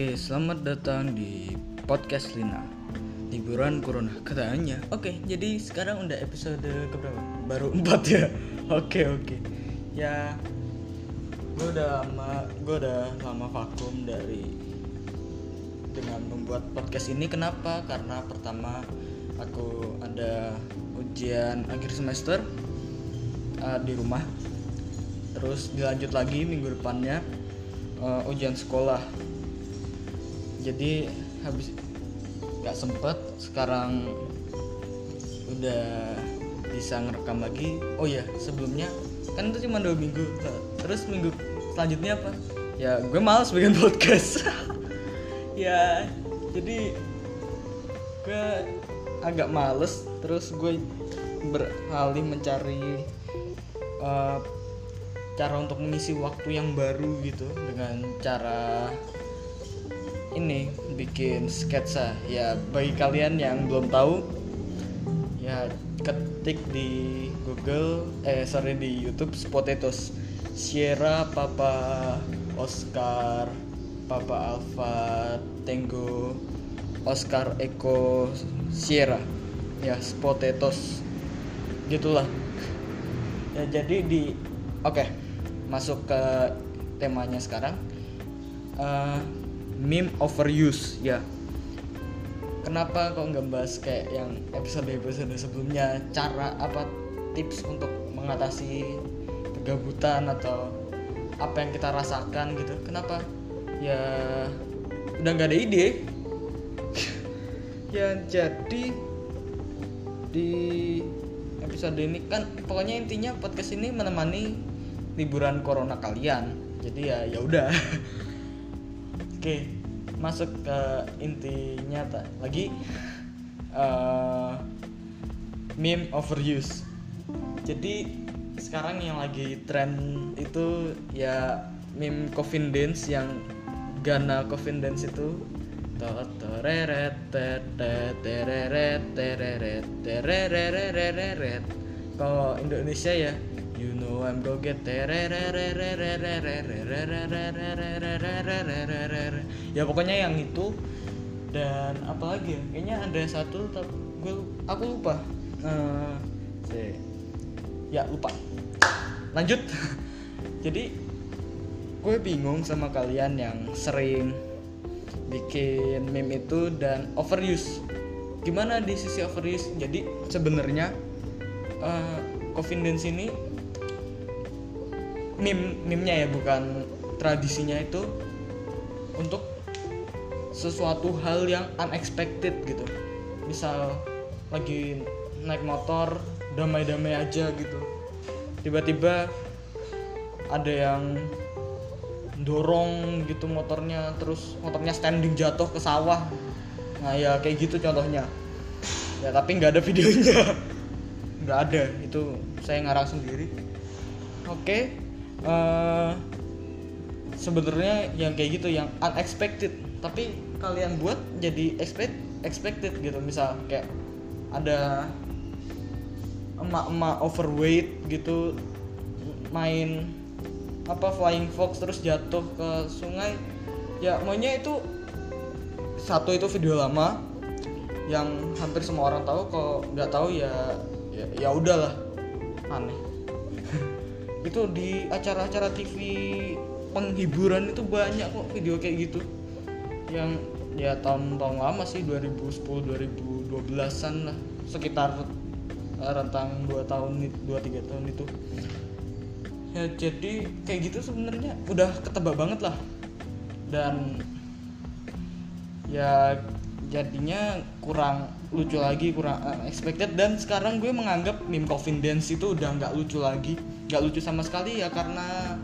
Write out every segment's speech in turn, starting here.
Oke, selamat datang di podcast Lina Liburan Corona katanya Oke, jadi sekarang udah episode keberapa? Baru 4 ya? Oke, oke Ya, gue udah lama, gue udah lama vakum dari dengan membuat podcast ini Kenapa? Karena pertama aku ada ujian akhir semester uh, di rumah Terus dilanjut lagi minggu depannya uh, ujian sekolah jadi habis nggak sempet sekarang udah bisa ngerekam lagi. Oh ya sebelumnya kan itu cuma dua minggu. Terus minggu selanjutnya apa? Ya gue males bikin podcast. Ya jadi gue agak males. Terus gue beralih mencari uh, cara untuk mengisi waktu yang baru gitu dengan cara ini bikin sketsa. Ya bagi kalian yang belum tahu ya ketik di Google eh sorry di YouTube Potatoes Sierra Papa Oscar Papa Alpha Tango Oscar Echo Sierra. Ya Potatoes gitulah. Ya jadi di oke okay, masuk ke temanya sekarang. Uh, meme overuse ya. Kenapa kok nggak bahas kayak yang episode episode sebelumnya? Cara apa tips untuk mengatasi kegabutan atau apa yang kita rasakan gitu? Kenapa? Ya udah nggak ada ide. Ya jadi di episode ini kan pokoknya intinya podcast ini menemani liburan corona kalian. Jadi ya ya udah Oke, masuk ke intinya tak lagi uh, meme overuse. Jadi sekarang yang lagi tren itu ya meme coffin dance yang Gana coffin dance itu kalau Indonesia ya I'm Ya pokoknya yang itu dan apa lagi ya? Kayaknya ada satu tapi gue aku lupa. Uh, ya lupa. Lanjut. Jadi gue bingung sama kalian yang sering bikin meme itu dan overuse. Gimana di sisi overuse? Jadi sebenarnya uh, confidence ini meme meme-nya ya bukan tradisinya itu untuk sesuatu hal yang unexpected gitu. Misal lagi naik motor damai-damai aja gitu. Tiba-tiba ada yang dorong gitu motornya terus motornya standing jatuh ke sawah. Nah ya kayak gitu contohnya. Ya tapi nggak ada videonya. Nggak ada. Itu saya ngarang sendiri. Oke. okay uh, sebenarnya yang kayak gitu yang unexpected. Tapi kalian buat jadi expect expected gitu. Misal kayak ada emak-emak overweight gitu main apa flying fox terus jatuh ke sungai. Ya maunya itu satu itu video lama yang hampir semua orang tahu. Kalau nggak tahu ya ya, ya udahlah. Aneh itu di acara-acara TV penghiburan itu banyak kok video kayak gitu. Yang ya tahun-tahun lama sih 2010 2012an lah. Sekitar rentang 2 tahun 2 3 tahun itu. Ya jadi kayak gitu sebenarnya udah ketebak banget lah. Dan ya jadinya kurang lucu lagi kurang unexpected dan sekarang gue menganggap meme coffin dance itu udah nggak lucu lagi nggak lucu sama sekali ya karena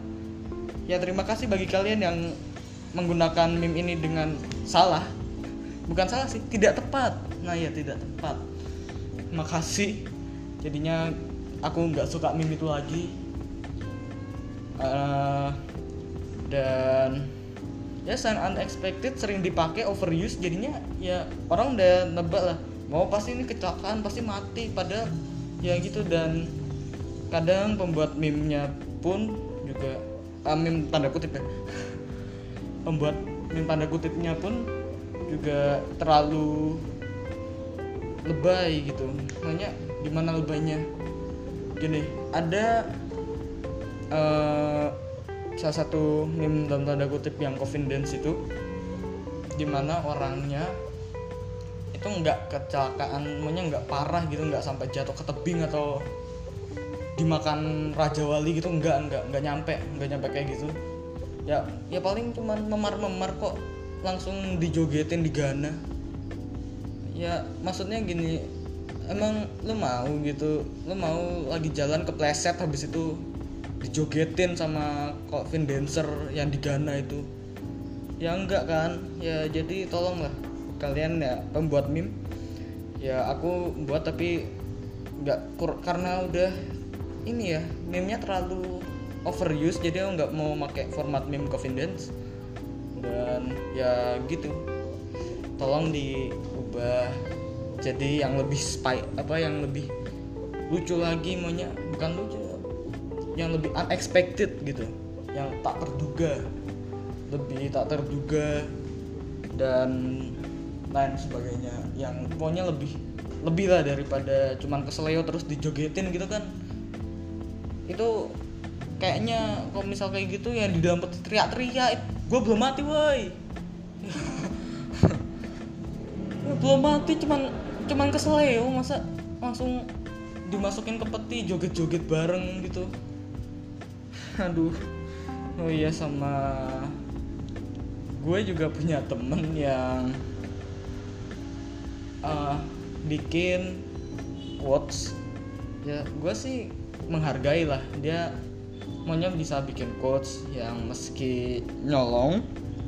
ya terima kasih bagi kalian yang menggunakan meme ini dengan salah. Bukan salah sih tidak tepat. Nah ya tidak tepat. Makasih. Jadinya aku nggak suka meme itu lagi. Uh, dan ya sangat unexpected sering dipakai overuse. Jadinya ya orang udah nebak lah. Mau pasti ini kecelakaan pasti mati. Pada ya gitu dan kadang pembuat meme-nya pun juga uh, meme tanda kutip ya. Pembuat meme tanda kutipnya pun juga terlalu lebay gitu. Makanya gimana lebaynya? Gini ada uh, salah satu meme dalam tanda kutip yang confidence itu di mana orangnya itu nggak kecelakaan maunya nggak parah gitu nggak sampai jatuh ke tebing atau dimakan raja wali gitu nggak nggak nggak nyampe nggak nyampe kayak gitu. Ya ya paling cuman memar-memar kok langsung dijogetin di Ghana ya maksudnya gini emang lo mau gitu lo mau lagi jalan kepleset habis itu dijogetin sama kok Vin Dancer yang di Ghana itu. Ya enggak kan ya jadi tolonglah kalian ya pembuat meme. Ya aku buat tapi nggak karena udah ini ya meme-nya terlalu overuse jadi aku nggak mau pakai format meme confidence. Dan ya gitu. Tolong diubah jadi yang lebih spy apa yang lebih lucu lagi maunya bukan lucu yang lebih unexpected gitu. Yang tak terduga lebih tak terduga dan lain sebagainya. Yang pokoknya lebih lebih lah daripada cuman keseleo terus dijogetin gitu kan itu kayaknya kalau misal kayak gitu yang di dalam peti teriak-teriak gue belum mati woi. Belum mati cuman cuman keseleo masa langsung dimasukin ke peti joget-joget bareng gitu. Aduh. Oh iya sama gue juga punya temen yang uh, bikin quotes ya gue sih menghargai lah dia maunya bisa bikin quotes yang meski nyolong.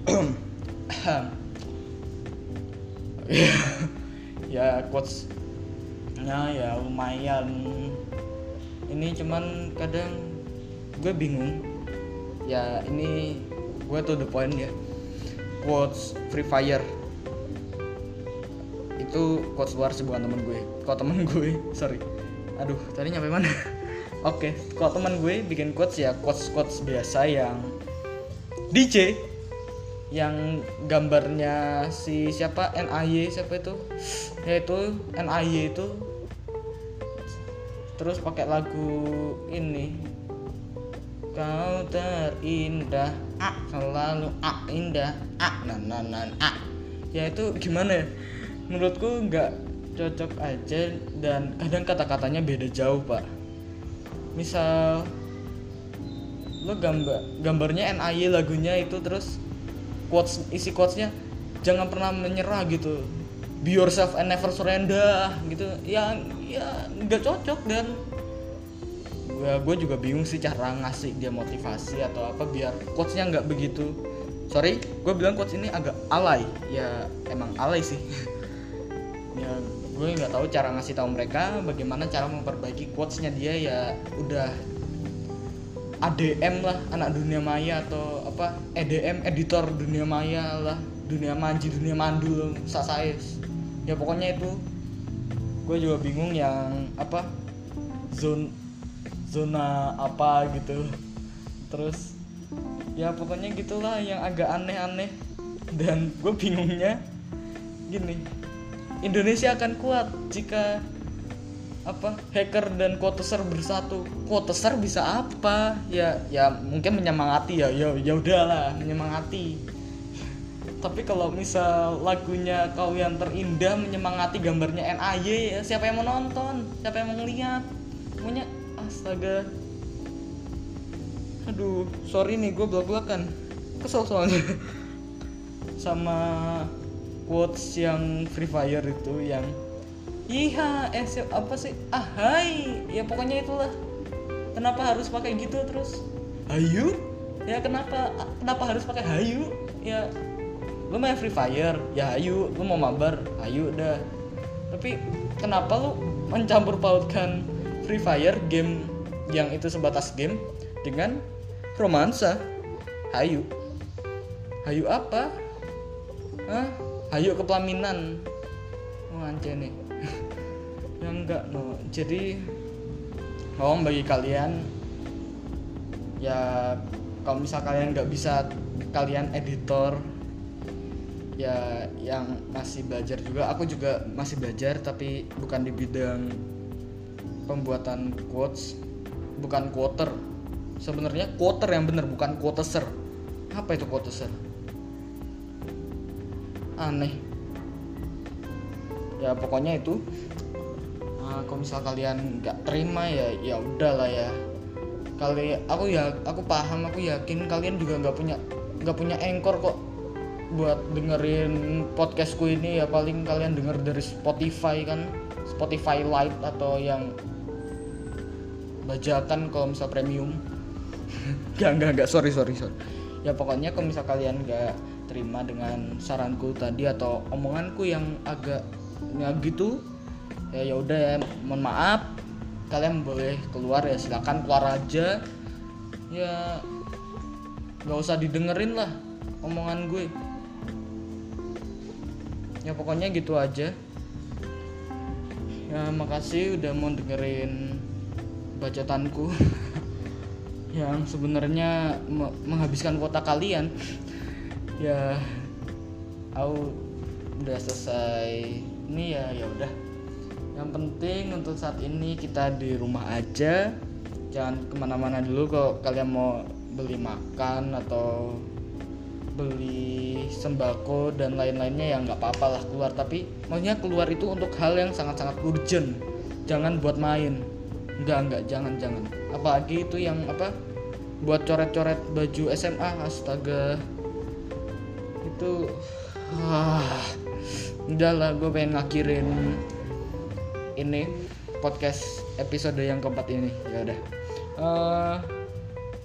Ya quotesnya ya lumayan. Ini cuman kadang gue bingung. Ya ini gue tuh the point ya. Quotes Free Fire. Itu quotes luar sih bukan temen gue. Kok temen gue? Sorry. Aduh tadi nyampe mana oke okay. kalau teman gue bikin quotes ya quotes quotes biasa yang DJ yang gambarnya si siapa? NAY siapa itu? Yaitu NAY itu. Terus pakai lagu ini. Kau terindah ah selalu ah indah ah nan nan nan ya itu gimana ya? Menurutku nggak cocok aja dan kadang kata-katanya beda jauh pak misal lo gambar gambarnya NAY lagunya itu terus quotes isi quotesnya jangan pernah menyerah gitu. Be yourself and never surrender gitu. Ya ya nggak cocok dan gue gue juga bingung sih cara ngasih dia motivasi atau apa biar quotesnya nggak begitu. Sorry gue bilang quotes ini agak alay. Ya emang alay sih. Ya gue nggak tahu cara ngasih tahu mereka bagaimana cara memperbaiki quotesnya dia ya udah ADM lah anak dunia maya atau apa EDM editor dunia maya lah dunia manji dunia mandul sasais ya pokoknya itu. Gue juga bingung yang apa zone zona apa gitu. Terus ya pokoknya gitulah yang agak aneh-aneh. Dan gue bingungnya gini Indonesia akan kuat jika apa hacker dan koteser bersatu. Koteser bisa apa? Ya ya mungkin menyemangati ya ya ya udahlah menyemangati. Tapi kalau misal lagunya kau yang terindah menyemangati gambarnya NAY ya siapa yang mau nonton? Siapa yang mau ngeliat? Punya astaga. Aduh sorry nih gue belak belakan kesel soalnya. Sama quotes yang Free Fire itu yang iya eh apa sih? Ah hai. Ya pokoknya itulah. Kenapa harus pakai gitu terus? Hayu ya kenapa? Kenapa harus pakai hayu? Ya lu main Free Fire. Ya hayu. Lu mau mabar? Hayu udah. Tapi kenapa lu mencampur pautkan Free Fire game yang itu sebatas game dengan romansa. Hayu. Hayu apa? Hah? Hayu kepelaminan. Oh, nih. ya enggak no. Jadi ngomong bagi kalian ya kalau misal kalian nggak bisa kalian editor ya yang masih belajar juga aku juga masih belajar tapi bukan di bidang pembuatan quotes bukan quoter sebenarnya quoter yang bener bukan quoteser apa itu quoteser aneh. Ya pokoknya itu nah, kalau misal kalian nggak terima ya ya udahlah ya. Kali aku ya aku paham aku yakin kalian juga nggak punya nggak punya anchor kok buat dengerin podcastku ini ya. Paling kalian denger dari Spotify kan Spotify Lite atau yang bajakan kalau misal premium. Gak gak gak sorry sorry sorry. Ya pokoknya kalau misal kalian gak terima dengan saranku tadi atau omonganku yang agak ya gitu ya ya udah ya mohon maaf. Kalian boleh keluar ya silakan keluar aja. Ya nggak usah didengerin lah omongan gue. Ya pokoknya gitu aja. Ya makasih udah mau dengerin bacotanku yang sebenarnya menghabiskan kuota kalian ya aku udah selesai ini ya ya udah. Yang penting untuk saat ini kita di rumah aja. Jangan ke mana-mana dulu kalau kalian mau beli makan atau beli sembako dan lain-lainnya ya nggak apa-apa lah keluar. Tapi maksudnya keluar itu untuk hal yang sangat-sangat urgent. Jangan buat main. Nggak nggak. Jangan jangan. Apalagi itu yang apa? Buat coret-coret baju SMA astaga itu ah, udah lah gue pengen ngakhirin ini podcast episode yang keempat ini. Ya udah. Uh,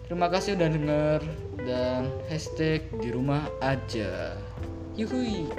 terima kasih udah denger dan hashtag di rumah aja. Yuhui